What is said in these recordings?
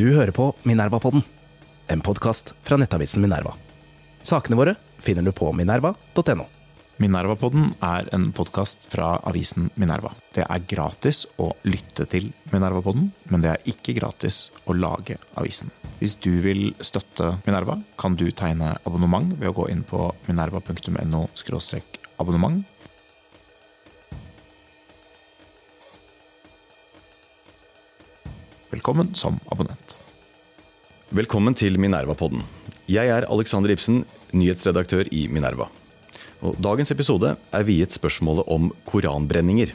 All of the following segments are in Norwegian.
Du hører på Minerva-podden, en podkast fra nettavisen Minerva. Sakene våre finner du på minerva.no. Minerva-podden er en podkast fra avisen Minerva. Det er gratis å lytte til Minerva-podden, men det er ikke gratis å lage avisen. Hvis du vil støtte Minerva, kan du tegne abonnement ved å gå inn på minerva.no abonnement. Velkommen som abonnent. Velkommen til Minerva-podden. Jeg er Alexander Ibsen, nyhetsredaktør i Minerva. Og dagens episode er viet spørsmålet om koranbrenninger.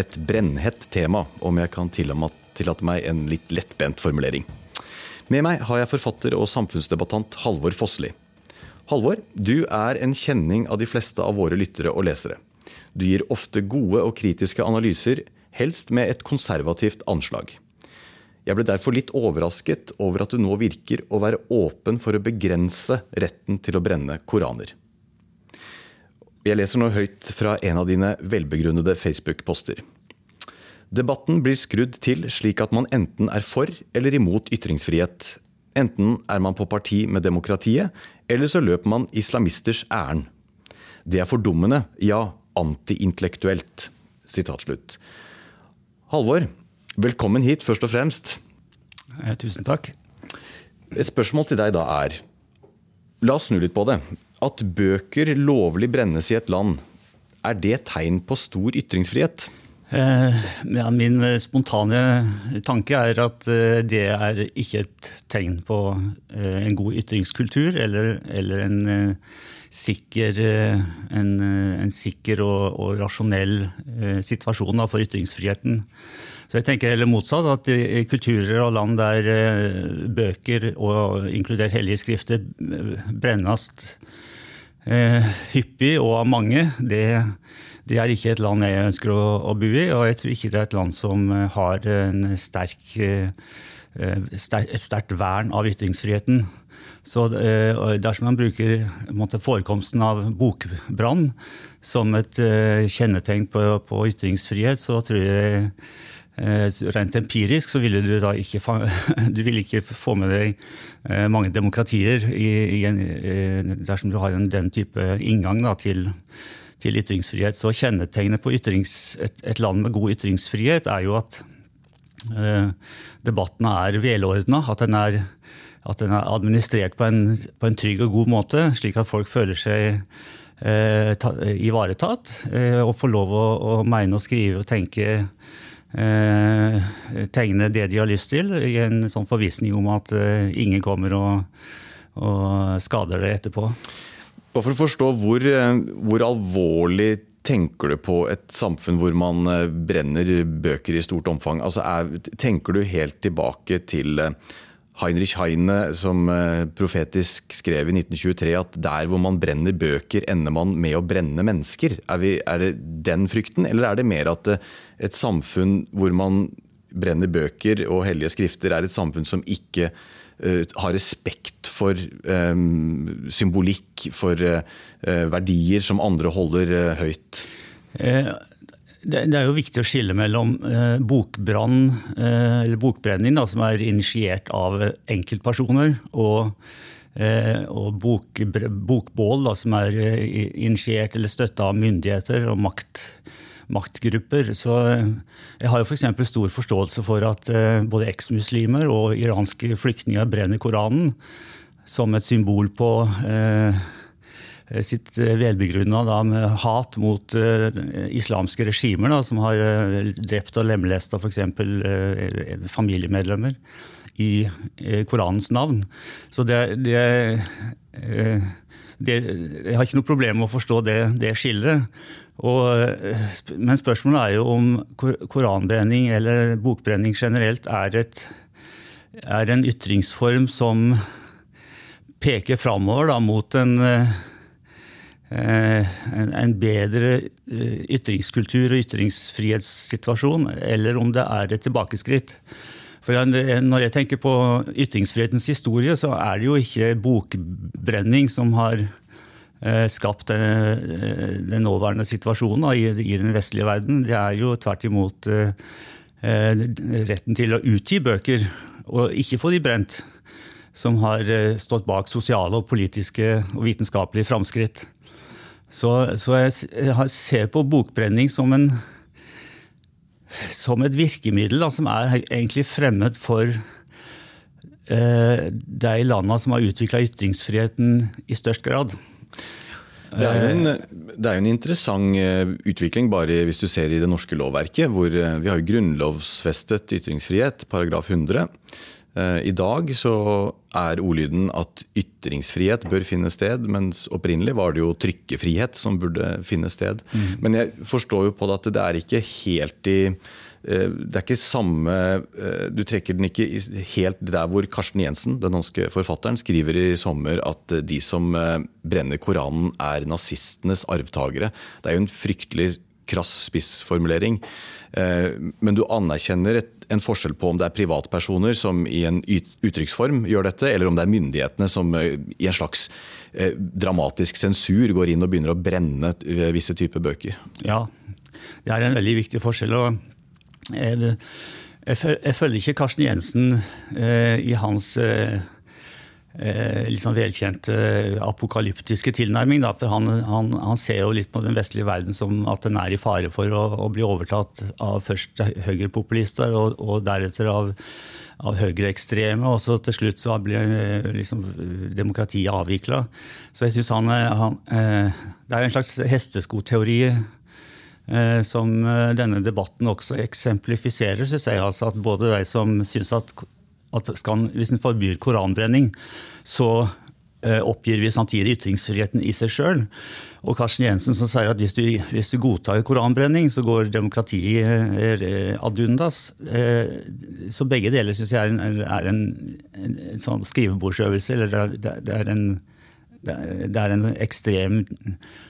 Et brennhett tema, om jeg kan tillate meg en litt lettbent formulering. Med meg har jeg forfatter og samfunnsdebattant Halvor Fossli. Halvor, du er en kjenning av de fleste av våre lyttere og lesere. Du gir ofte gode og kritiske analyser, helst med et konservativt anslag. Jeg ble derfor litt overrasket over at du nå virker å være åpen for å begrense retten til å brenne koraner. Jeg leser nå høyt fra en av dine velbegrunnede Facebook-poster. Debatten blir skrudd til slik at man enten er for eller imot ytringsfrihet. Enten er man på parti med demokratiet, eller så løper man islamisters ærend. Det er fordummende, ja, antiintellektuelt. Halvor, Velkommen hit, først og fremst. Eh, tusen takk. Et spørsmål til deg da er La oss snu litt på det. At bøker lovlig brennes i et land, er det tegn på stor ytringsfrihet? Eh, ja, min spontane tanke er at eh, det er ikke et tegn på eh, en god ytringskultur eller, eller en eh, sikker, en, en sikker og, og rasjonell situasjon for ytringsfriheten. Så jeg tenker heller motsatt, at i kulturer og land der eh, bøker, og inkludert hellige skrifter, brennes eh, hyppig og av mange, det, det, er ikke et land jeg ønsker å, å, bo i. Og jeg tror ikke det er et land som eh, har sterk, et sterkt vern av ytringsfriheten. Så Dersom man bruker forekomsten av bokbrann som et kjennetegn på, ytringsfrihet, så tror jeg Eh, rent empirisk så ville du da ikke, du ikke få med deg eh, mange demokratier i, i en, eh, dersom du har en, den type inngang da, til, til, ytringsfrihet. Så kjennetegnet på ytrings, et, et, land med god ytringsfrihet er jo at eh, debatten er velordna. At, at, den er administrert på en, på en, trygg og god måte, slik at folk føler seg eh, ta, ivaretatt eh, og får lov å, å mene og skrive og tenke eh, tegne det de har lyst til, i en sånn forvissning om at eh, ingen kommer og, og, skader det etterpå. Og For å forstå hvor, eh, hvor alvorlig tenker du på et samfunn hvor man eh, brenner bøker i stort omfang? Altså er, tenker du helt tilbake til eh, Heinrich Heine som profetisk skrev i 1923 at der hvor man brenner bøker, ender man med å brenne mennesker. Er, vi, er det den frykten, eller er det mer at et samfunn hvor man brenner bøker og hellige skrifter, er et samfunn som ikke uh, har respekt for um, symbolikk, for uh, verdier som andre holder uh, høyt? Det, er jo viktig å skille mellom bokbrann, eller bokbrenning, da, som er initiert av enkeltpersoner, og, og bok, bokbål, da, som er initiert eller støtta av myndigheter og makt maktgrupper. Så eh, jeg har jo f.eks. For stor forståelse for at eh, både eksmuslimer og iranske flyktninger brenner Koranen som et symbol på eh, sitt velbegrunna hat mot uh, islamske regimer da, som har uh, drept og lemlesta f.eks. Uh, familiemedlemmer i Koranens navn. Så det, det, det, Jeg har ikke noe problem med å forstå det, det skillet. Og, eh, men spørsmålet er jo om koranbrenning eller bokbrenning generelt er, et, er en ytringsform som peker framover mot en, eh, en, en, bedre eh, ytringskultur og ytringsfrihetssituasjon, eller om det er et tilbakeskritt. For Når jeg tenker på ytringsfrihetens historie, så er det jo ikke bokbrenning som har Eh, skapt eh, den nåværende situasjonen i den vestlige verden. Det er jo tvert imot eh, retten til å utgi bøker og ikke få de brent, som har stått bak sosiale og politiske og vitenskapelige framskritt. Så, så jeg, jeg, ser på bokbrenning som, en, som et virkemiddel da, som er egentlig fremmed for eh, de landene som har utvikla ytringsfriheten i størst grad. Det er, jo en, det er jo en interessant eh, utvikling bare hvis du ser i det norske lovverket, hvor eh, vi har grunnlovsfestet ytringsfrihet, paragraf 100. Eh, I dag så er ordlyden at ytringsfrihet bør finne sted, mens opprinnelig var det jo trykkefrihet som burde finne sted. Mm. Men jeg forstår jo på det at det er ikke helt i eh, det er ikke samme eh, Du trekker den ikke helt der hvor Karsten Jensen, den norske forfatteren, skriver i sommer at de som brenner Koranen er nazistenes arvtakere. Det er jo en fryktelig krass spissformulering. Men du anerkjenner et en forskjell på om det er privatpersoner som i en uttrykksform gjør dette, eller om det er myndighetene som eh, i en slags eh, dramatisk sensur går inn og begynner å brenne eh, visse typer bøker. Ja, det er en veldig viktig forskjell. og jeg, jeg følger ikke Karsten Jensen i hans eh, litt sånn velkjente apokalyptiske tilnærming. Da, for han, han, han, ser jo litt på den vestlige verden som at den er i fare for å, å bli overtatt av først høyrepopulister og, og deretter av, av høyreekstreme. Og så til slutt så blir liksom, demokratiet avvikla. Så jeg syns han, han eh, Det er en slags hesteskoteori eh, som eh, denne debatten også eksemplifiserer, syns jeg. Altså at både de som syns at at skal, hvis en forbyr koranbrenning, så eh, oppgir vi samtidig ytringsfriheten i seg sjøl. Og Karsten Jensen som sier at hvis du, hvis du godtar koranbrenning, så går demokratiet eh, ad undas. Eh, så begge deler syns jeg er en, er en, en, sånn skrivebordsøvelse. Eller det, det, er en det er en ekstrem,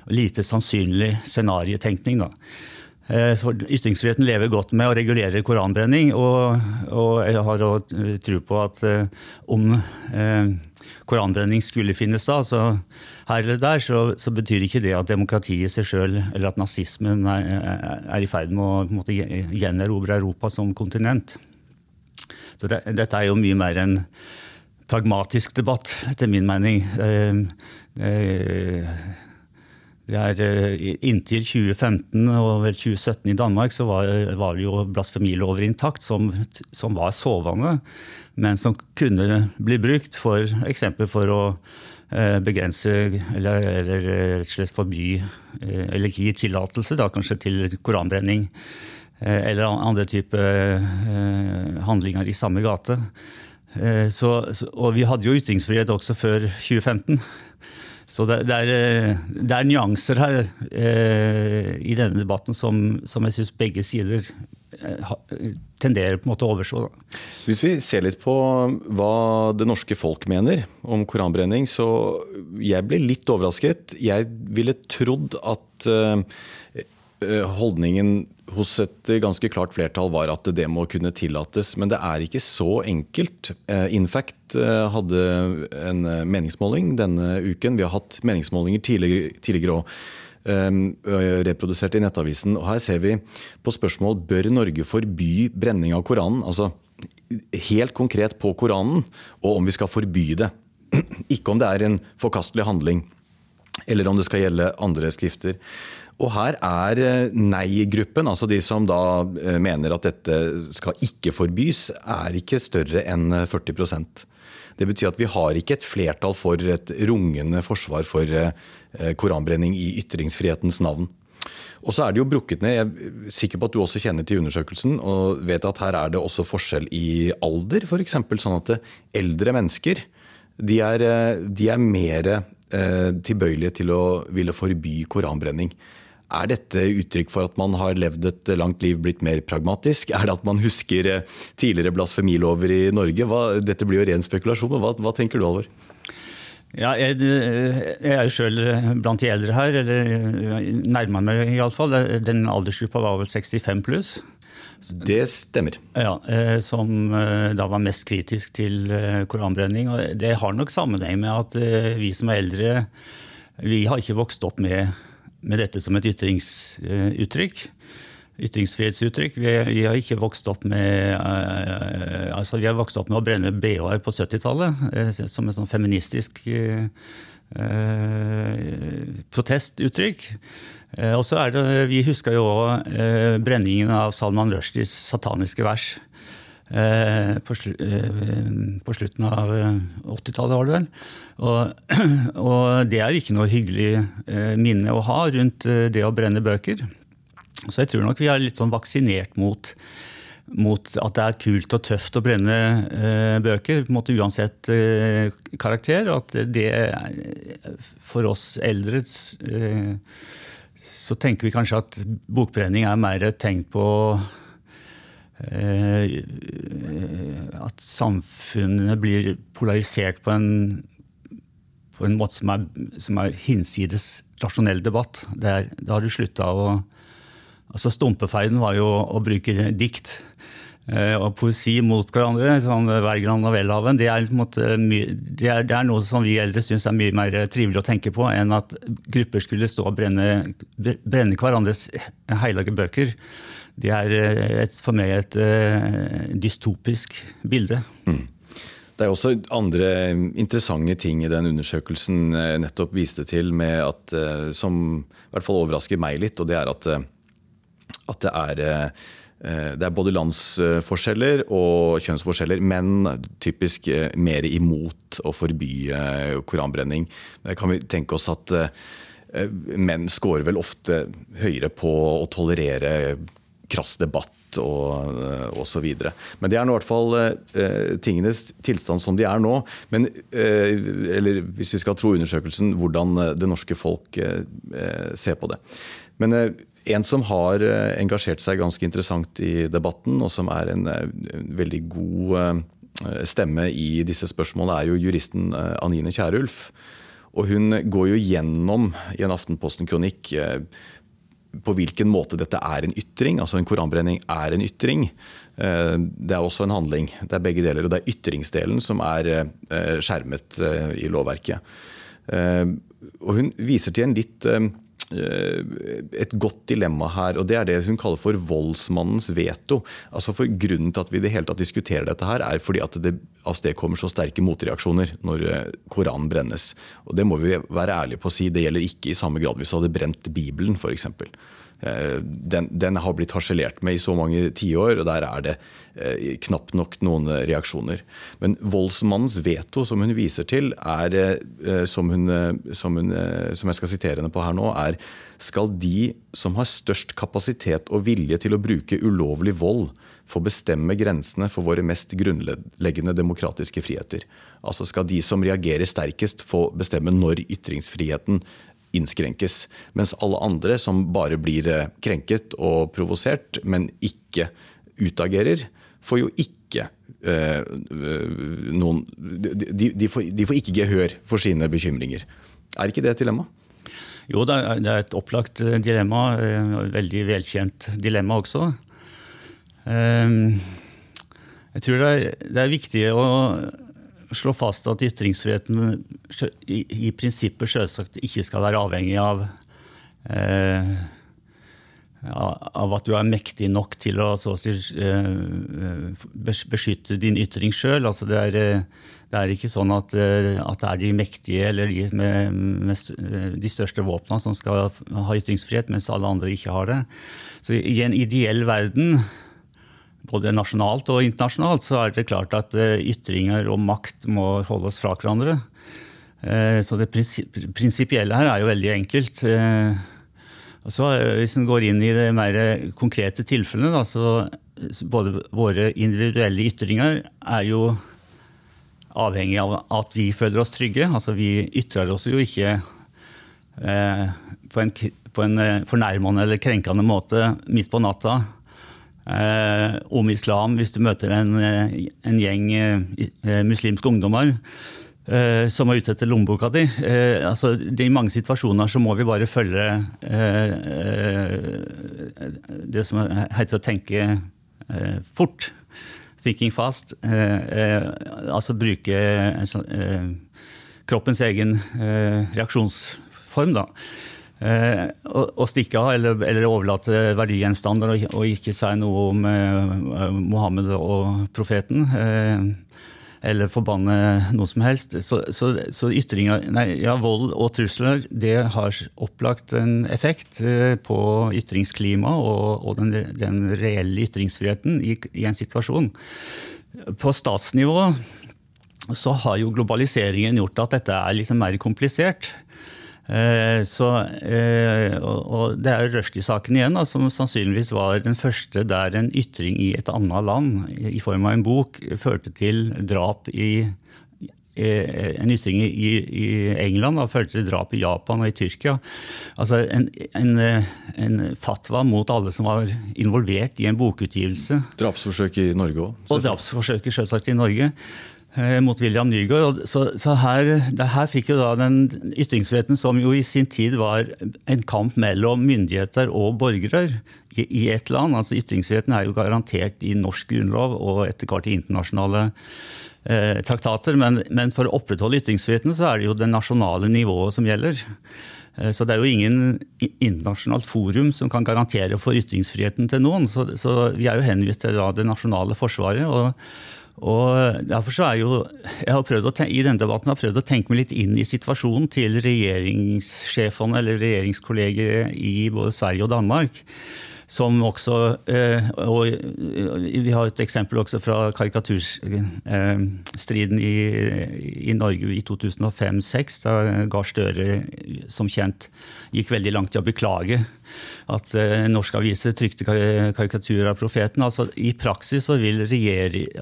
lite sannsynlig scenariotenkning. da. Eh, Ytringsfriheten lever godt med å regulere koranbrenning. Og, og jeg har tro på at eh, om eh, koranbrenning skulle finnes da, så her eller der, så, så, betyr ikke det at demokratiet i seg sjøl, eller at nazismen er, er i ferd med å gjenerobre Europa som kontinent. Så det, dette er jo mye mer en pragmatisk debatt, etter min mening. Eh, eh, er, eh, inntil 2015 og vel 2017 i Danmark så var, var det jo blasfemilover intakt som, som, var sovende, men som kunne bli brukt for eksempel for å eh, begrense eller, eller eh, rett og slett forby eh, eller gi tillatelse da, kanskje til koranbrenning eh, eller andre typer eh, handlinger i samme gate. Så, og vi hadde jo ytringsfrihet også før 2015. Så det, det, er, eh, det, er, nyanser her eh, i denne debatten som, som jeg syns begge sider eh, tenderer på en måte å overse. Hvis vi ser litt på hva det norske folk mener om koranbrenning, så jeg ble litt overrasket. Jeg ville trodd at eh, holdningen hos et ganske klart flertall var at det må kunne tillates. Men det er ikke så enkelt. Eh, Infact eh, hadde en meningsmåling denne uken. Vi har hatt meningsmålinger tidligere òg. Eh, reprodusert i Nettavisen. og Her ser vi på spørsmål bør Norge forby brenning av Koranen. Altså helt konkret på Koranen, og om vi skal forby det. Ikke om det er en forkastelig handling, eller om det skal gjelde andre skrifter. Og her er eh, nei-gruppen, altså de som da eh, mener at dette skal ikke forbys, er ikke større enn 40 eh, Det betyr at vi har ikke et flertall for et rungende forsvar for koranbrenning i ytringsfrihetens navn. Og så er det jo brukket ned. Jeg er sikker på at du også kjenner til undersøkelsen og vet at her er det også forskjell i alder, f.eks. Sånn at eldre mennesker de er, de er mer tilbøyelige til å ville forby koranbrenning. Er dette uttrykk for at man har levd et langt liv, blitt mer pragmatisk? Er det at man husker eh, tidligere blasfemilover i Norge? Hva, dette blir jo ren spekulasjon. Hva, hva tenker du, Alvor? Ja, jeg, jeg, er jo sjøl blant de eldre her, eller nærmer meg iallfall. Den aldersgruppa var vel 65 pluss. Det stemmer. Ja, eh, Som eh, da var mest kritisk til koranbrenning. Og det har nok sammenheng med at vi som er eldre, vi har ikke vokst opp med med dette som et ytringsuttrykk. ytringsfrihetsuttrykk. Vi, vi, har ikke vokst opp med uh, altså Vi har vokst opp med å brenne BH-er på 70-tallet, uh, som et sånn feministisk uh, protestuttrykk. og så er det, Vi husker jo òg brenningen av Salman Rushdies sataniske vers. På, på, slutten av 80-tallet, var det vel. Og, og, det er ikke noe hyggelig minne å ha rundt det å brenne bøker. Så jeg tror nok vi er litt sånn vaksinert mot, mot at det er kult og tøft å brenne eh, bøker, på en måte uansett eh, karakter. Og at det for oss eldre eh, så tenker vi kanskje at bokbrenning er mer et tegn på eh, at samfunnet blir polarisert på en, på en måte som er, som er hinsides rasjonell debatt. da har du slutta å Altså Stumpefeiden var jo å bruke dikt eh, og poesi mot hverandre. sånn Wergeland og Welhaven. Det det, det er, noe som vi eldre syns er mye mer trivelig å tenke på enn at grupper skulle stå og brenne, brenne hverandres hellige bøker. Det er eh, et, for meg et uh, dystopisk bilde. Mm. Det er også andre interessante ting i den undersøkelsen nettopp viste til, at, som i hvert fall overrasker meg litt. og det er at at det er eh, det er både landsforskjeller og kjønnsforskjeller, men typisk eh, mer imot å forby eh, koranbrenning. Men kan vi tenke oss at menn scorer vel ofte høyere på å tolerere krass debatt og, osv. Men det er nå i hvert fall eh, tingenes tilstand som de er nå. Men, eh, eller hvis vi skal tro undersøkelsen, hvordan det norske folk eh, ser på det. Men en som har eh, engasjert seg ganske interessant i debatten, og som er en, eh, veldig god eh, stemme i disse spørsmålene, er jo juristen Anine Kierulf. Og hun går jo gjennom i en Aftenposten-kronikk på hvilken måte dette er en ytring. Altså en koranbrenning er en ytring. Det er også en handling. Det er begge deler. Og det er ytringsdelen som er skjermet i lovverket. Og hun viser til en litt Eh, et godt dilemma her, og det er det hun kaller for voldsmannens veto. Altså for Grunnen til at vi det hele tatt diskuterer dette, her, er fordi at det avstedkommer så sterke motreaksjoner når eh, Koranen brennes. Og Det må vi være ærlige på å si. Det gjelder ikke i samme grad hvis du hadde brent Bibelen, f.eks. Eh, den, den, har blitt harselert med i så mange tiår, og der er det eh, knapt nok noen reaksjoner. Men voldsmannens veto, som hun viser til, er, eh, som, hun, som, hun, som jeg skal sitere henne på her nå, er skal de som har størst kapasitet og vilje til å bruke ulovlig vold, få bestemme grensene for våre mest grunnleggende demokratiske friheter. Altså skal de som reagerer sterkest, få bestemme når ytringsfriheten innskrenkes. Mens alle andre som bare blir eh, krenket og provosert, men ikke utagerer, får jo ikke eh, noen de, de, får, de, får, ikke gehør for sine bekymringer. Er ikke det et dilemma? Jo, det er, et opplagt eh, dilemma. Et veldig velkjent dilemma også. Jeg tror det er, det er viktig å slå fast at ytringsfriheten i, i prinsippet selvsagt ikke skal være avhengig av eh, av at du er mektig nok til å si, eh, beskytte din ytring sjøl. Altså det, det, er ikke sånn at, eh, at, det er de mektige eller de med, med de største våpnene som skal ha ytringsfrihet, mens alle andre ikke har det. Så I en ideell verden både nasjonalt og internasjonalt, så er det klart at eh, ytringer og makt må holdes fra hverandre. Eh, så det prinsipielle her er jo veldig enkelt. Eh, og så Hvis en går inn i det mer konkrete tilfellet, da, så både våre individuelle ytringer er jo avhengig av at vi føler oss trygge. Altså Vi ytrer oss jo ikke på en, på en fornærmende eller krenkende måte midt på natta eh, om islam hvis du møter en, eh, en gjeng eh, muslimske ungdommer eh, som er ute etter lommeboka di. Eh, altså, I mange situasjoner så må vi bare følge eh, det som heter å tenke fort. Thinking fast. altså bruke kroppens egen reaksjonsform, da. Eh, å stikke av eller, eller, overlate verdigjenstander og, og, ikke si noe om eh, Mohammed og profeten. Eh, eller forbanne noe som helst. Så, så, så ytringer, nei, ja, vold og trusler det har opplagt en effekt eh, på ytringsklima og, og den, den, reelle ytringsfriheten i, i en situasjon. På statsnivå så har jo globaliseringen gjort at dette er liksom mer komplisert. Eh, så, eh, og det er Rushdie-saken igjen, som sannsynligvis var den første der en ytring i et annet land i form av en bok førte til drap i en ytring i, i England og førte til drap i Japan og i Tyrkia. Altså en, en, en, fatwa mot alle som var involvert i en bokutgivelse. Drapsforsøk i Norge òg. Og drapsforsøk selvsagt i Norge. Eh, mot William Nygaard. Så, så her, her, fikk jo da den ytringsfriheten, som jo i sin tid var en kamp mellom myndigheter og borgere i, i et land. Altså Ytringsfriheten er jo garantert i norsk grunnlov og etter hvert i internasjonale eh, traktater. Men, men, for å opprettholde ytringsfriheten så er det jo det nasjonale nivået som gjelder. Eh, så det er jo ingen internasjonalt forum som kan garantere for ytringsfriheten til noen. Så, så vi er jo henvist til det nasjonale forsvaret. og og derfor så er jo, jeg har prøvd å I denne debatten har jeg prøvd å tenke meg litt inn i situasjonen til regjeringssjefene eller regjeringskolleger i både Sverige og Danmark. Som også, eh, og Vi har et eksempel også fra karikaturstriden i, i Norge i 2005-2006. Da Gahr Støre som kjent gikk veldig langt i å beklage at eh, norske aviser trykte karikaturer av profeten. Altså, I praksis så vil regjering,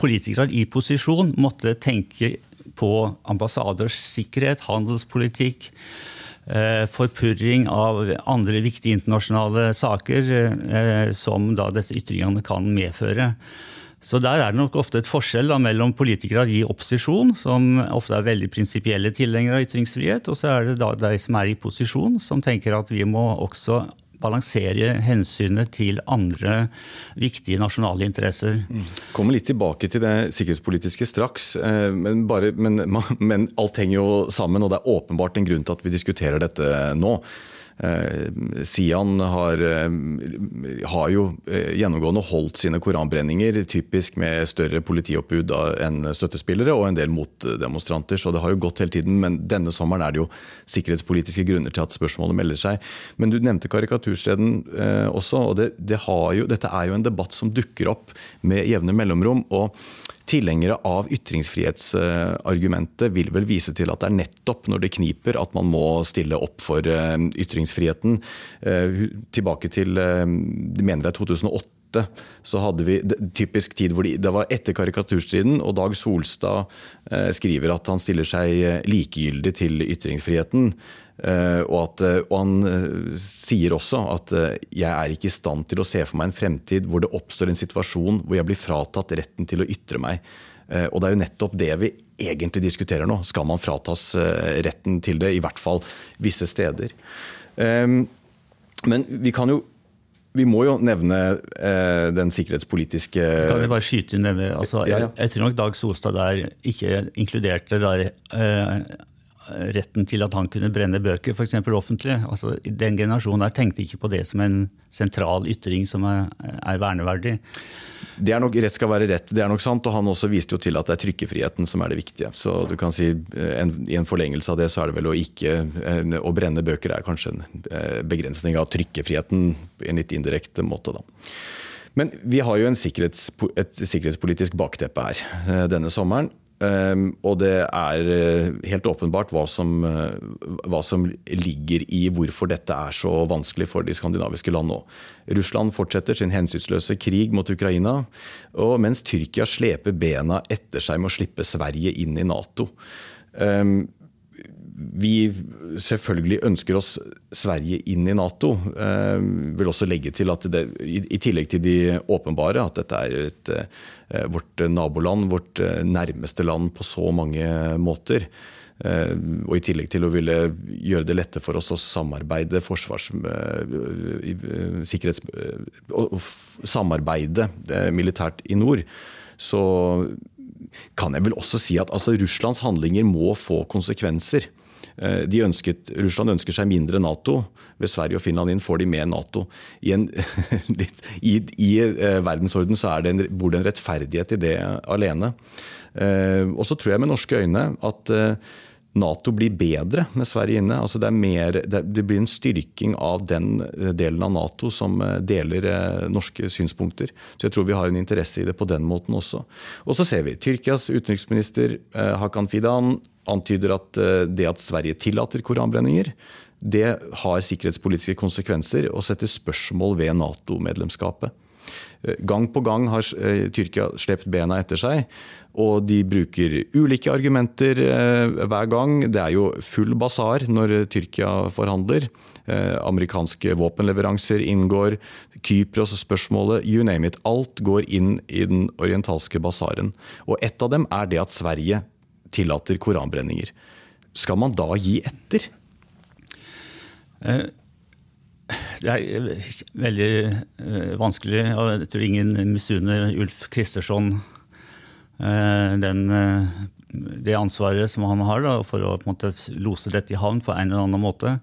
politikere i posisjon måtte tenke på ambassaders sikkerhet, handelspolitikk, eh, forpurring av andre viktige internasjonale saker eh, som da disse ytringene kan medføre. Så der er det nok ofte et forskjell da, mellom politikere i opposisjon, som ofte er veldig prinsipielle tilhengere av ytringsfrihet, og så er det da de som er i posisjon, som tenker at vi må også balansere hensynet til andre viktige nasjonale interesser. Mm. Kommer litt tilbake til det sikkerhetspolitiske straks, eh, men, bare, men, men alt henger jo sammen, og det er åpenbart en grunn til at vi diskuterer dette nå. Eh, Sian har, eh, har, jo eh, gjennomgående holdt sine koranbrenninger, typisk med større politioppbud enn støttespillere og en del motdemonstranter. Så det har jo gått hele tiden. Men denne sommeren er det jo sikkerhetspolitiske grunner til at spørsmålet melder seg. Men du nevnte karikaturstreden også. og det, det jo, Dette er jo en debatt som dukker opp med jevne mellomrom. og Tilhengere av ytringsfrihetsargumentet vil vel vise til at det er nettopp når det kniper at man må stille opp for eh, ytringsfriheten. Eh, tilbake til eh, de mener det er 2008 så hadde vi typisk tid hvor de, det var etter karikaturstriden, og Dag Solstad skriver at han stiller seg likegyldig til ytringsfriheten. Eh, og, at, eh, og, han eh, sier også at jeg er ikke i stand til å se for meg en fremtid hvor det oppstår en situasjon hvor jeg blir fratatt retten til å ytre meg. Og det er jo nettopp det vi egentlig diskuterer nå. Skal man fratas retten til det, i hvert fall visse steder. Men vi kan jo vi må jo nevne eh, den sikkerhetspolitiske Kan vi bare skyte inn det? Altså, ja. Jeg tror nok Dag Solstad der ikke inkluderte der, eh, retten til at han kunne brenne bøker, f.eks. offentlig. Altså, den generasjonen der tenkte ikke på det som en sentral ytring som er, er, verneverdig. Det er nok Rett skal være rett, det er nok sant. Og han også viste jo til at det er trykkefriheten som er det viktige. Så du kan si en, I en forlengelse av det så er det vel å ikke Å brenne bøker er kanskje en eh, begrensning av trykkefriheten i en litt indirekte måte, da. Men vi har jo sikkerhets, et sikkerhetspolitisk bakteppe her eh, denne sommeren. Um, og det er uh, helt åpenbart hva som, uh, hva som, ligger i hvorfor dette er så vanskelig for de skandinaviske land nå. Russland fortsetter sin hensynsløse krig mot Ukraina, og mens Tyrkia sleper bena etter seg med å slippe Sverige inn i Nato. Um, vi selvfølgelig ønsker oss Sverige inn i Nato. Eh, vil også legge til at det, i, tillegg til de åpenbare, at dette er et, eh, vårt naboland, vårt eh, nærmeste land på så mange måter. Eh, og i tillegg til å ville gjøre det lettere for oss å samarbeide forsvars... Sikkerhets... Samarbeide militært i nord, så kan jeg vel også si at altså, Russlands handlinger må få konsekvenser. De ønsket, Russland ønsker seg mindre Nato. Ved Sverige og Finland inn får de med Nato. I, en, i, i verdensorden så det en, bor det en rettferdighet i det alene. Og så tror jeg med norske øyne at Nato blir bedre med Sverige inne. Altså det, mer, det, blir en styrking av den eh, delen av Nato som eh, deler eh, norske synspunkter. Så jeg tror vi har en interesse i det på den måten også. Og så ser vi Tyrkias utenriksminister Hakan Fidan antyder at det at Sverige tillater koranbrenninger, det har sikkerhetspolitiske konsekvenser og setter spørsmål ved Nato-medlemskapet. Gang på gang har Tyrkia slept bena etter seg. Og de bruker ulike argumenter eh, hver gang. Det er jo full basar når Tyrkia forhandler. Eh, amerikanske våpenleveranser inngår. Kypros-spørsmålet, you name it. Alt går inn i den orientalske basaren. Og ett av dem er det at Sverige tillater koranbrenninger. Skal man da gi etter? Eh, det er veldig vanskelig, jeg tror ingen misunner Ulf Kristersson Eh, den, eh, det ansvaret som han har da, for å måte, lose dette i havn på en eller annen måte.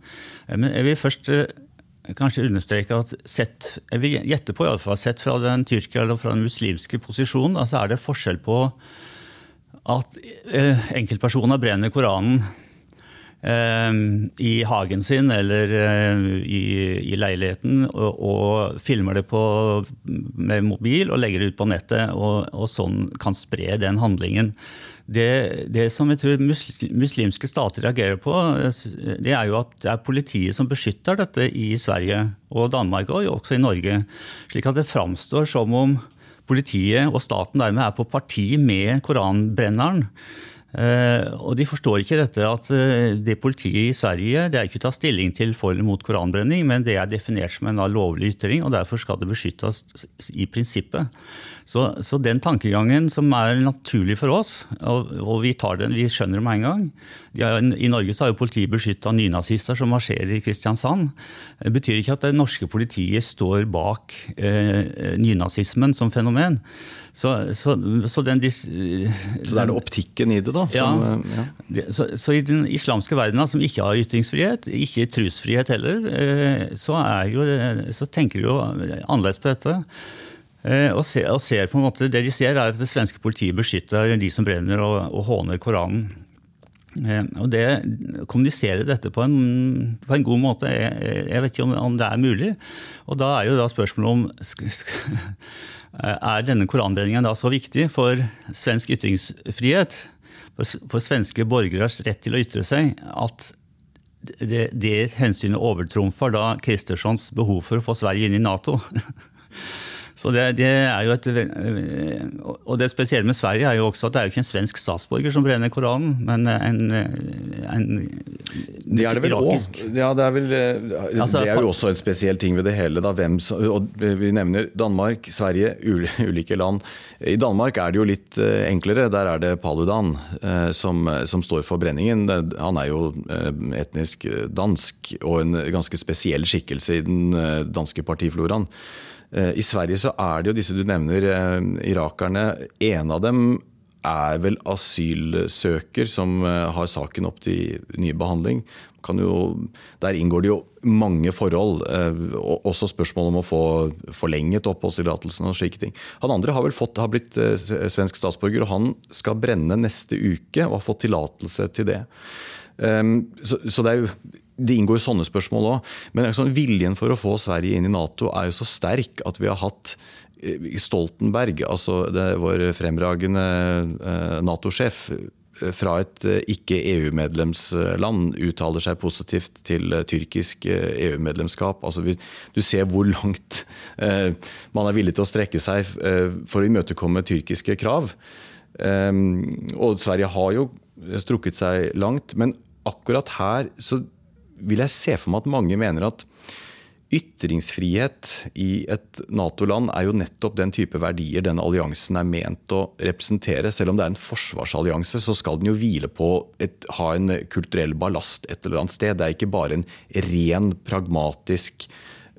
Eh, men jeg vil først kanskje understreke at sett, jeg vil gjette på i alle fall, sett fra den tyrkiske eller fra den muslimske posisjonen, altså er det forskjell på at enkeltpersoner brenner Koranen Ehm, i hagen sin eller eh, i, leiligheten og, filmer det på, med mobil og legger det ut på nettet, og, og sånn kan spre den handlingen. Det, det, som jeg tror muslimske stater reagerer på, det er jo at det er politiet som beskytter dette i Sverige og Danmark, og også i Norge. Slik at det framstår som om politiet og staten dermed er på parti med koranbrenneren. Uh, og De forstår ikke dette at uh, det politiet i Sverige det er ikke å ta stilling til for eller mot koranbrenning, men det er definert som en lovlig ytring, og derfor skal det beskyttes i prinsippet. Så, så den tankegangen som er naturlig for oss, og, og vi, den, vi, skjønner det med en gang har, I Norge så har jo politiet beskytta nynazister som marsjerer i Kristiansand. Det betyr ikke at det norske politiet står bak eh, nynazismen som fenomen. Så, så, så, den, så, det er det optikken i det, da? Som, ja. ja. Så, så, i den islamske verdenen, som ikke har ytringsfrihet, ikke trosfrihet heller, eh, så, jo, så tenker de jo annerledes på dette. Eh, og ser, og ser, på en måte, Det de ser, er at det svenske politiet beskytter de som brenner og, og håner Koranen. Eh, og det, Kommunisere dette på en, på en god måte, jeg, jeg, vet ikke om, om, det er mulig. Og da er jo da spørsmålet om er denne koranbrenningen da så viktig for svensk ytringsfrihet, for, svenske borgeres rett til å ytre seg, at det, det hensynet overtrumfer da Kristerssons behov for å få Sverige inn i Nato? Så det, det, er jo et, og det spesielle med Sverige er jo også at det er jo ikke en svensk statsborger som brenner Koranen, men en, en Det er det vel òg. Ja, det, er vel, altså, det er jo også en spesiell ting ved det hele. Da, hvem, vi nevner Danmark, Sverige, ulike land. I Danmark er det jo litt eh, enklere. Der er det Paludan eh, som, som står for brenningen. Han er jo eh, etnisk dansk og en ganske spesiell skikkelse i den danske partifloraen. Eh, I Sverige så er det jo disse du nevner, eh, irakerne. En av dem er vel asylsøker som eh, har saken opp til ny behandling. Jo, der inngår det jo mange forhold. Også spørsmål om å få forlenget oppholdstillatelsen og slike ting. Han andre har vel fått, har blitt svensk statsborger, og han skal brenne neste uke og har fått tillatelse til det. Så, så det er jo det inngår sånne spørsmål òg. Men sånn, viljen for å få Sverige inn i Nato er jo så sterk at vi har hatt eh, Stoltenberg, altså det, vår fremragende eh, Nato-sjef, eh, fra et ikke-EU-medlemsland uttaler seg positivt til tyrkisk EU-medlemskap. Altså, du ser hvor langt man er villig til å strekke seg for å imøtekomme tyrkiske krav. Og Sverige har jo strukket seg langt, men akkurat her så vil jeg se for meg at mange mener at ytringsfrihet i et Nato-land er jo nettopp den type verdier denne alliansen er ment å representere. Selv om det er en forsvarsallianse, så skal den jo hvile på et, ha en kulturell ballast et eller annet sted. Det er ikke bare en ren pragmatisk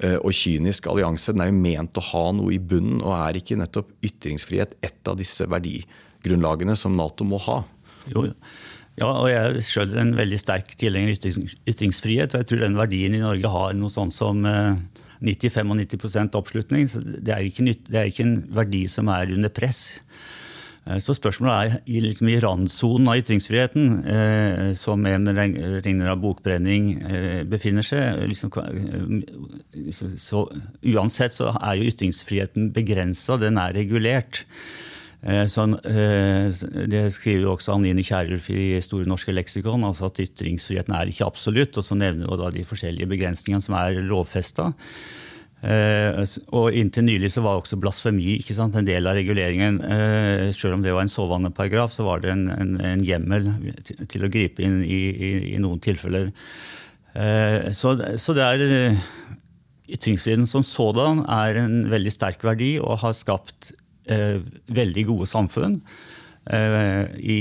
eh, og kynisk allianse. Den er jo ment å ha noe i bunnen, og er ikke nettopp ytringsfrihet et av disse verdigrunnlagene som Nato må ha? Jo, Ja, og jeg er sjøl en veldig sterk tilhenger av ytringsfrihet. Og jeg tror den verdien i Norge har noe sånn som 90-95 oppslutning. Så det er, ikke, det er ikke en verdi som er under press. Eh, så spørsmålet er liksom i randsonen av ytringsfriheten, eh, som en regner av bokbrenning eh, befinner seg. Liksom, så, så, uansett så er jo ytringsfriheten begrensa, den er regulert. Så, eh, det skriver også Anine Kierulf i Store norske leksikon, altså at ytringsfriheten er ikke absolutt. Og så nevner hun da de forskjellige begrensningene som er lovfesta. Eh, og Inntil nylig så var også blasfemi ikke sant, en del av reguleringen. Selv om det var en sovende paragraf, så var det en, en, en hjemmel til, å gripe inn i, i, i noen tilfeller. Så, så, det er Ytringsfriheten som sådan er en veldig sterk verdi og har skapt veldig gode samfunn. Eh, i,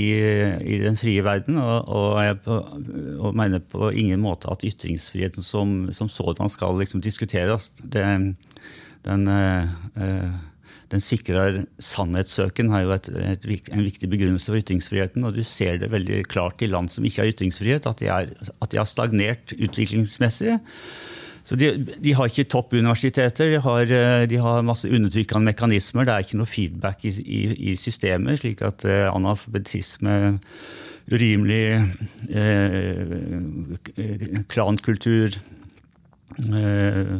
i, den frie verden. Og, og, jeg på, og, mener på ingen måte at ytringsfriheten som, som sådan skal liksom diskuteres. Det, den, uh, den sikrer sannhetssøken, har jo et, et, en viktig begrunnelse for ytringsfriheten. Og du ser det veldig klart i land som ikke har ytringsfrihet, at de, er, at de har stagnert utviklingsmessig. Så de, de, har ikke toppuniversiteter, de har, eh, de har masse undertrykkende mekanismer. Det er ikke noe feedback i, i, i systemet, slik at uh, analfabetisme, urimelig eh, klankultur, eh,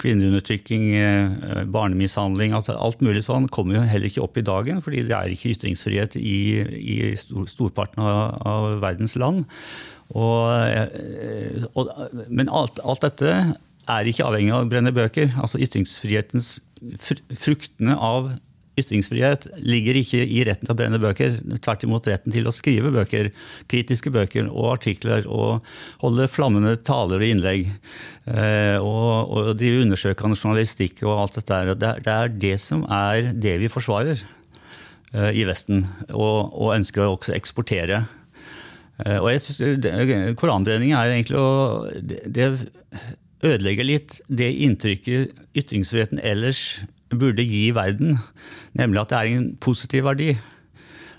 kvinneundertrykking, eh, barnemishandling altså Alt mulig sånn kommer jo heller ikke opp i dagen, fordi det er ikke ytringsfrihet i, i stor, storparten av, av, verdens land. Og, eh, og, men alt, alt, dette er ikke avhengig av å brenne bøker. Altså Ytringsfrihetens fruktene av ytringsfrihet ligger ikke i retten til å brenne bøker. Tvert imot retten til å skrive bøker, kritiske bøker og artikler, og holde flammende taler og innlegg. Eh, og, og drive undersøkende journalistikk og alt dette. Det, det er det som er det vi forsvarer eh, i Vesten, og, og ønsker å også eksportere. Eh, og jeg synes Koranbrenning er egentlig å det, ødelegger litt det inntrykket ytringsfriheten ellers burde gi verden, nemlig at det er en positiv verdi.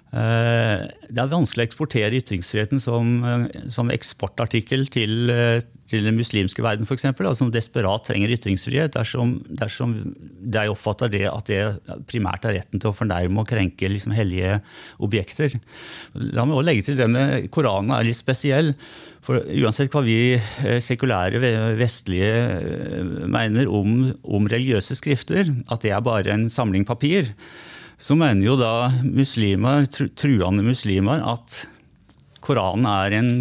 Eh, det er vanskelig å eksportere ytringsfriheten som, eh, som eksportartikkel til, eh, til, den muslimske verden, f.eks., altså, som desperat trenger ytringsfrihet, dersom, dersom de oppfatter det at det primært er retten til å fornærme og krenke liksom, hellige objekter. La meg også legge til det med Koranen er litt spesiell. For uansett hva vi sekulære vestlige mener om, om religiøse skrifter, at det er bare en samling papir, så mener jo da muslimer, truende muslimer at Koranen er en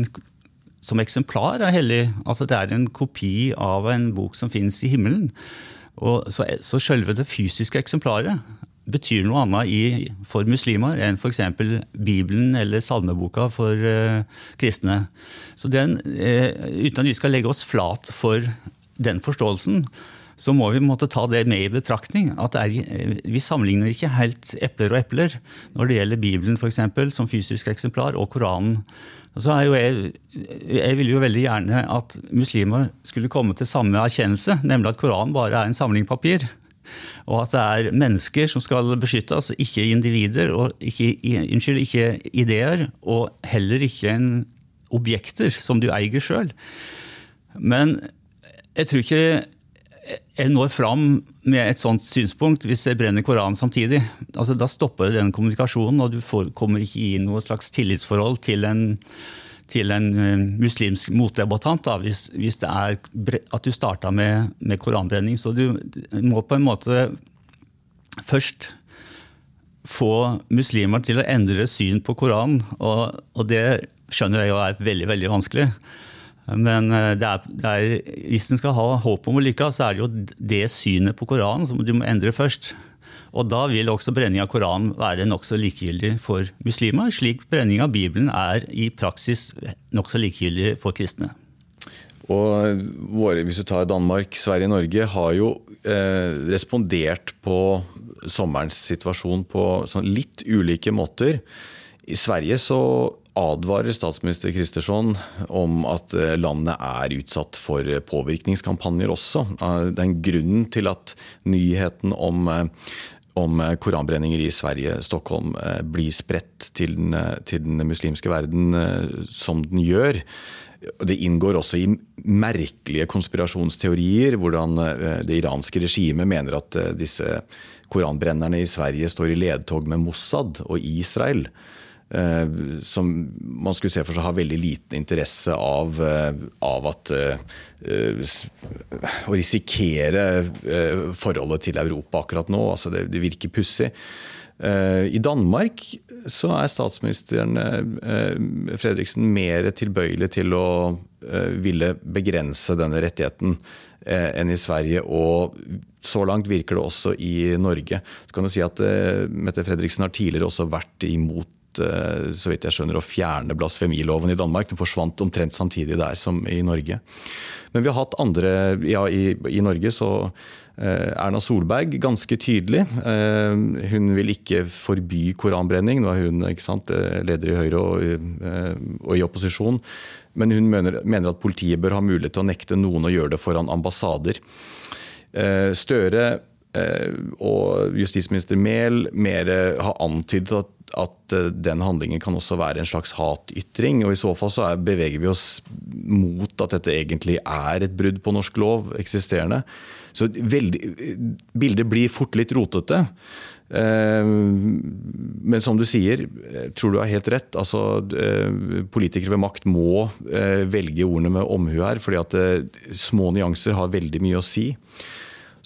som eksemplar er hellig. Altså det er en kopi av en bok som finnes i himmelen. Og så, så selve det fysiske eksemplaret betyr noe annet for muslimer enn f.eks. Bibelen eller salmeboka for uh, kristne. Så den, uh, uten at vi skal legge oss flat for den forståelsen, så må vi måtte ta det med i betraktning. at er, Vi sammenligner ikke helt epler og epler når det gjelder Bibelen for eksempel, som fysisk eksemplar, og Koranen. Jeg, jeg vil jo veldig gjerne at muslimer skulle komme til samme erkjennelse, nemlig at Koranen bare er en samling papir. Og at det er mennesker som skal beskyttes, ikke individer, og ikke, unnskyld, ikke ideer, og heller ikke en objekter som du eier sjøl. Men jeg tror ikke jeg når fram med et sånt synspunkt hvis jeg brenner Koranen samtidig. Altså, da stopper den kommunikasjonen, og du får, kommer ikke i noe slags tillitsforhold til en, til en uh, muslimsk motdebattant da, hvis, hvis, det er at du starta med, med, koranbrenning. Så du må på en måte først få muslimer til å endre syn på Koranen, og, og det skjønner jeg jo er veldig, veldig vanskelig. Men eh, det er, det er, hvis en skal ha håp om å lykkes, så er det jo det synet på Koranen som du må endre først. Og da vil også brenning av Koranen være nokså likegyldig for muslimer, slik brenning av Bibelen er i praksis nokså likegyldig for kristne. Og våre, Hvis du tar Danmark, Sverige, Norge har jo eh, respondert på sommerens situasjon på sånn litt ulike måter. I Sverige så advarer statsminister Kristersson om at eh, landet er utsatt for påvirkningskampanjer også. Den det er en grunn til at nyheten om, eh, om koranbrenninger i Sverige, Stockholm, blir spredt til den, til den muslimske verden som den gjør. Det inngår også i merkelige konspirasjonsteorier, hvordan det iranske regimet mener at disse koranbrennerne i Sverige står i ledtog med Mossad og Israel. Eh, som man skulle se for seg har veldig liten interesse av, eh, av at eh, Å risikere forholdet til Europa akkurat nå. altså Det, det virker pussig. I Danmark så er statsministeren Fredriksen mer tilbøyelig til å ville begrense denne rettigheten enn i Sverige. Og så langt virker det også i Norge. Så kan du si at Mette Fredriksen har tidligere også vært imot Eh, så vidt jeg skjønner, å fjerne blasfemiloven i Danmark. Den forsvant omtrent samtidig der som i Norge. Men vi har hatt andre Ja, i, i Norge så eh, Erna Solberg ganske tydelig. Eh, hun vil ikke forby koranbrenning. Nå er hun sant, leder i Høyre og, og, i opposisjon. Men hun mener, mener, at politiet bør ha mulighet til å nekte noen å gjøre det foran ambassader. Støre og justisminister Mehl mer har antydet at at eh, den handlingen kan også være en slags hatytring. og I så fall så er, beveger vi oss mot at dette egentlig er et brudd på norsk lov, eksisterende. Så veldig, bildet blir fort litt rotete. Eh, men som du sier, eh, tror du har helt rett. altså Politikere ved makt må velge ordene med omhu her, fordi at små nyanser har veldig mye å si.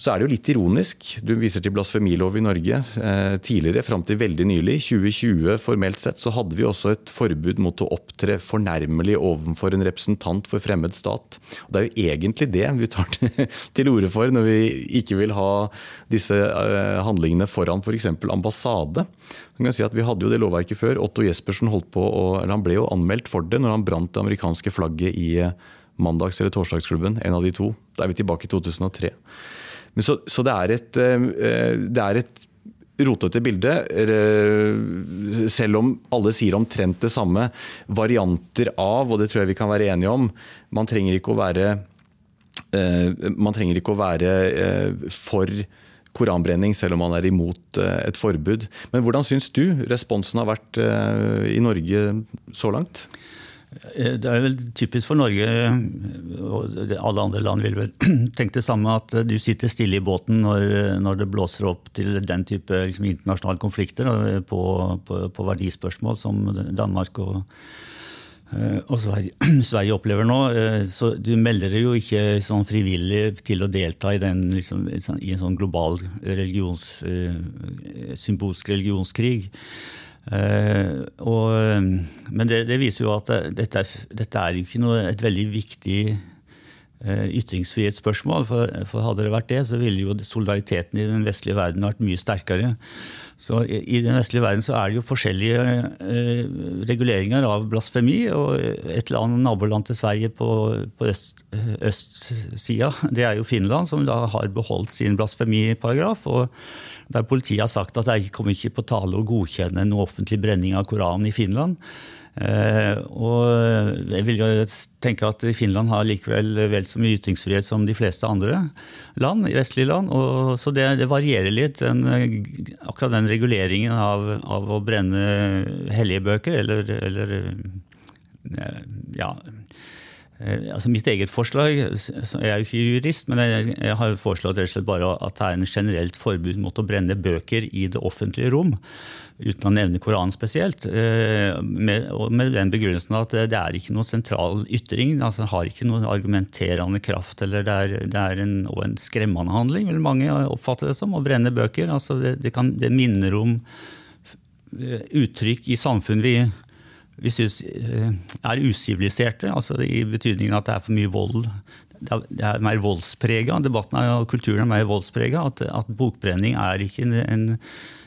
Så er det jo litt ironisk. Du viser til blasfemilov i Norge. Eh, tidligere, fram til veldig nylig, 2020 formelt sett, så hadde vi også et forbud mot å opptre fornærmelig overfor en representant for fremmed stat. Og det er jo egentlig det vi tar til orde for når vi ikke vil ha disse eh, handlingene foran f.eks. For ambassade. Så kan si at Vi hadde jo det lovverket før. Otto Jespersen holdt på, eller han ble jo anmeldt for det når han brant det amerikanske flagget i eh, mandags- eller torsdagsklubben. En av de to. Da er vi tilbake i 2003. Men så, så det, er et, eh, det er et rotete bilde. Selv om alle sier omtrent det samme. Varianter av, og det tror jeg vi kan være enige om. Man trenger ikke å være, eh, ikke å være eh, for koranbrenning, selv om man er imot et forbud. Men hvordan syns du responsen har vært i Norge så langt? Eh, det er vel typisk for Norge, og alle andre land vil vel tenke det samme, at du sitter stille i båten når, når det blåser opp til den type liksom, internasjonale konflikter på, på, på, verdispørsmål som Danmark og, eh, og Sverige, Sverige, opplever nå. Eh, så du melder deg jo ikke sånn frivillig til å delta i, den, liksom, i en sånn global religions, symbolsk religionskrig. Uh, og, men det, det, viser jo at dette, dette er ikke noe, et veldig viktig ytringsfrihetsspørsmål. For, for, hadde det vært det, så ville jo solidariteten i den vestlige verden vært mye sterkere. Så i, i den vestlige verden så er det jo forskjellige eh, reguleringer av blasfemi. Og et land, naboland til Sverige på, på øst, østsida, det er jo Finland, som da har beholdt sin blasfemiparagraf. og der politiet har sagt at det kommer ikke på tale å godkjenne en offentlig brenning av Koranen i Finland. Eh, og jeg vil jo tenke at Finland har likevel vel så mye ytringsfrihet som de fleste andre land, vestlige land. Og, så det, det, varierer litt, den, akkurat den reguleringen av, av, å brenne hellige bøker, eller, eller ja, Eh, altså Mitt eget forslag Jeg er jo ikke jurist, men jeg, har foreslått rett og slett bare at det er en generelt forbud mot å brenne bøker i det offentlige rom. Uten å nevne Koranen spesielt. Eh, med, den begrunnelsen at det er ikke noen sentral ytring. altså har ikke noen argumenterende kraft. eller Det er, det er en, en skremmende handling, vil mange oppfatte det som, å brenne bøker. altså Det, det, kan, det minner om eh, uttrykk i samfunn vi vi syns eh, er usiviliserte, altså i betydningen at det er for mye vold. Det er mer voldsprega. Debatten og kulturen er mer voldsprega. At, at, bokbrenning er ikke, en,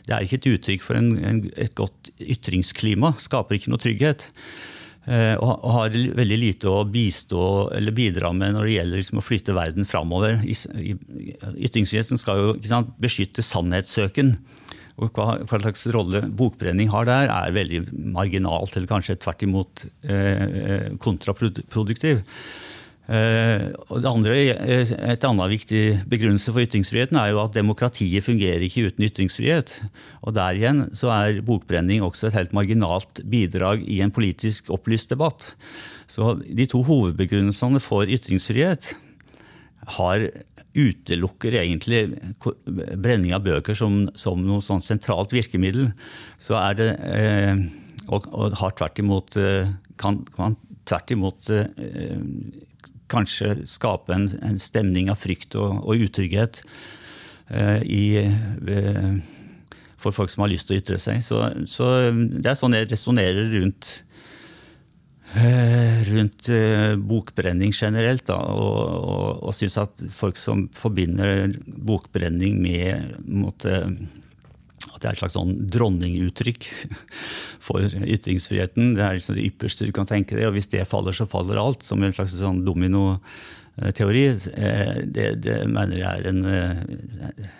det er ikke et uttrykk for en, en, et godt ytringsklima. Skaper ikke noe trygghet. Eh, og, har veldig lite å bistå eller bidra med når det gjelder liksom, å flytte verden framover. Ytringsfriheten skal jo sant, beskytte sannhetssøken. Og hva, hva, slags rolle bokbrenning har der, er veldig marginalt, eller kanskje tvert imot eh, kontraproduktiv. Eh, og det andre, eh, Et annet viktig begrunnelse for ytringsfriheten er jo at demokratiet fungerer ikke uten ytringsfrihet. Og Der igjen så er bokbrenning også et helt marginalt bidrag i en politisk opplyst debatt. Så De to hovedbegrunnelsene for ytringsfrihet har utelukker egentlig brenning av bøker som, som noe sånn sentralt virkemiddel. Så er det eh, og, og, har tvert imot kan, kan tvert imot kanskje skape en, en stemning av frykt og, og utrygghet eh, i, for folk som har lyst til å ytre seg. Så, så det er sånn jeg resonnerer rundt rundt bokbrenning generelt. Da, og, og, og syns at folk som forbinder bokbrenning med måtte, at det er et slags sånn dronninguttrykk for ytringsfriheten. Det er liksom det ypperste du kan tenke deg, og hvis det faller, så faller alt. Som en slags sånn dominoteori. Eh, det, det mener jeg er en eh,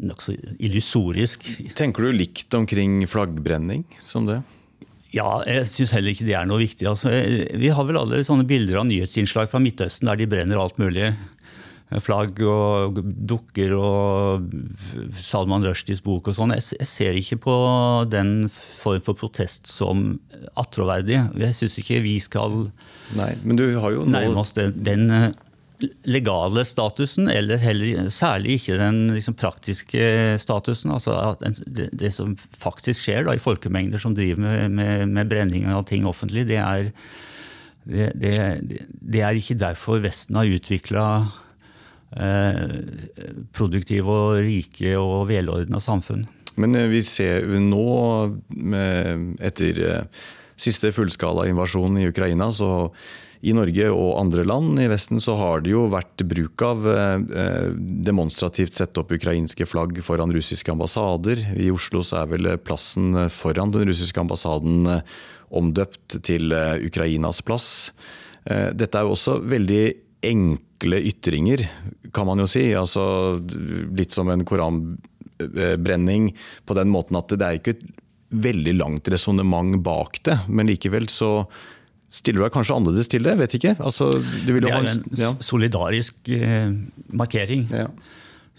nokså illusorisk Tenker du likt omkring flaggbrenning som det? Ja, jeg syns heller ikke det er noe viktig. Altså, vi har vel alle sånne bilder av nyhetsinnslag fra Midtøsten der de brenner alt mulig flagg og dukker og Salman Rushdies bok og sånn. Jeg, ser ikke på den form for protest som attråverdig. Jeg syns ikke vi skal Nei, men du har jo nærme oss den, den, eh, legale statusen, eller heller særlig ikke den liksom, praktiske statusen. altså det, det, som faktisk skjer da, i folkemengder som driver med, med, med brenning av ting offentlig, det er, det, det er ikke derfor Vesten har utvikla Eh, produktive og rike og velordna samfunn. Men eh, vi ser nå, etter eh, siste fullskala invasjon i Ukraina, så i Norge og andre land i Vesten så har det jo vært bruk av demonstrativt sette opp ukrainske flagg foran russiske ambassader. I Oslo så er vel plassen foran den russiske ambassaden omdøpt til Ukrainas plass. Dette er jo også veldig enkle ytringer, kan man jo si. Altså, litt som en koranbrenning på den måten at det er ikke veldig langt resonnement bak det. Men likevel så stiller du deg kanskje annerledes til det? Vet ikke. Altså, det, er en ja. solidarisk eh, markering. Ja.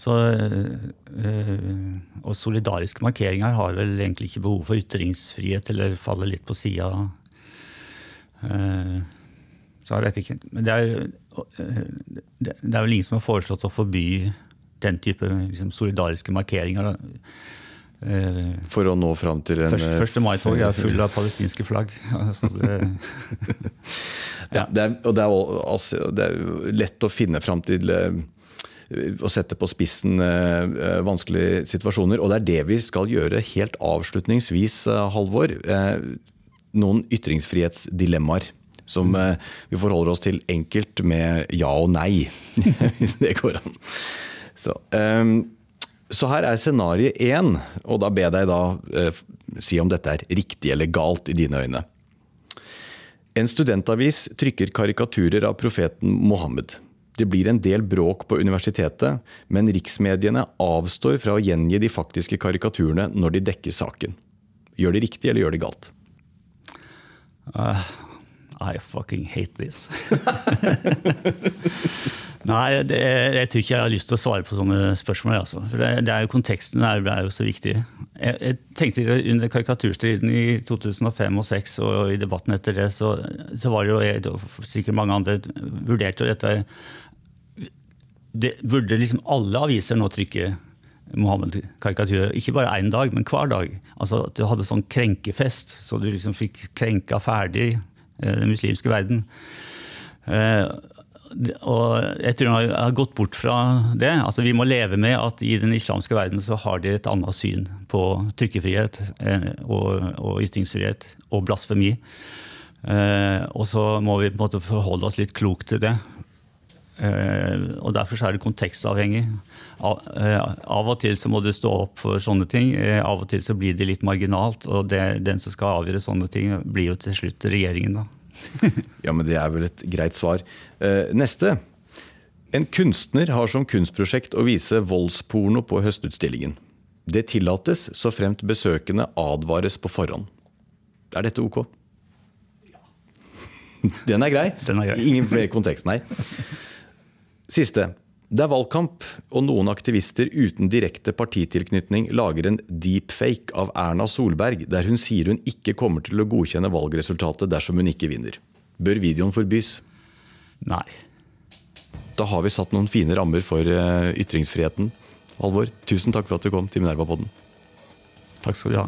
Så, eh, og solidariske markeringer har vel egentlig ikke behov for ytringsfrihet, eller faller litt på sida. Eh, så jeg vet ikke. Men det er, det er vel ingen som har foreslått å forby den type liksom, solidariske markeringer. Eh, For å nå fram til en Første, første mai-toget er full av palestinske flagg. Altså det, ja. det, er, og det er, også, det er lett å finne fram til eh, å sette på spissen eh, vanskelige situasjoner. Og det er det vi skal gjøre helt avslutningsvis, Halvor. Noen ytringsfrihetsdilemmaer som eh, vi forholder oss til enkelt med ja og nei, hvis det går an. Så, um, så her er scenario én, og da ber jeg deg da uh, si om dette er riktig eller galt i dine øyne. En studentavis trykker karikaturer av profeten Mohammed. Det blir en del bråk på universitetet, men riksmediene avstår fra å gjengi de faktiske karikaturene når de dekker saken. Gjør de riktig, eller gjør de galt? Uh, i fucking hate this. Nei, det, jeg tror ikke jeg har lyst til å svare på sånne spørsmål. Altså. For det, det er jo Konteksten er, er, jo så viktig. Jeg, jeg tenkte Under karikaturstriden i 2005 og 2006 og i debatten etter det, så, så var det jo jeg, og sikkert mange andre vurderte jo dette det, Burde liksom alle aviser nå trykke Mohammed-karikaturer? Ikke bare én dag, men hver dag. Altså At du hadde sånn krenkefest, så du liksom fikk krenka ferdig den muslimske verden. Eh, og jeg tror han har gått bort fra det. Altså, vi må leve med at i den islamske verden så har de et annet syn på trykkefrihet eh, og, og ytringsfrihet og blasfemi. Og så må vi på en måte forholde oss litt klokt til det. Og Derfor så er det kontekstavhengig. Av og til så må du stå opp for sånne ting. Av og til så blir det litt marginalt. Og det, den som skal avgjøre sånne ting, blir jo til slutt regjeringen, da. ja, men det er vel et greit svar. Eh, neste. En kunstner har som kunstprosjekt å vise voldsporno på høstutstillingen. Det tillates så fremt besøkende advares på forhånd. Er dette ok? Den er grei. Den er grei. Ingen flere kontekst, nei. Siste. Det er valgkamp, og noen aktivister uten direkte partitilknytning lager en deepfake av Erna Solberg, der hun sier hun ikke kommer til å godkjenne valgresultatet dersom hun ikke vinner. Bør videoen forbys? Nei. Da har vi satt noen fine rammer for eh, ytringsfriheten. Alvor, tusen takk for at du kom til Minerva-podden. Takk skal du ha.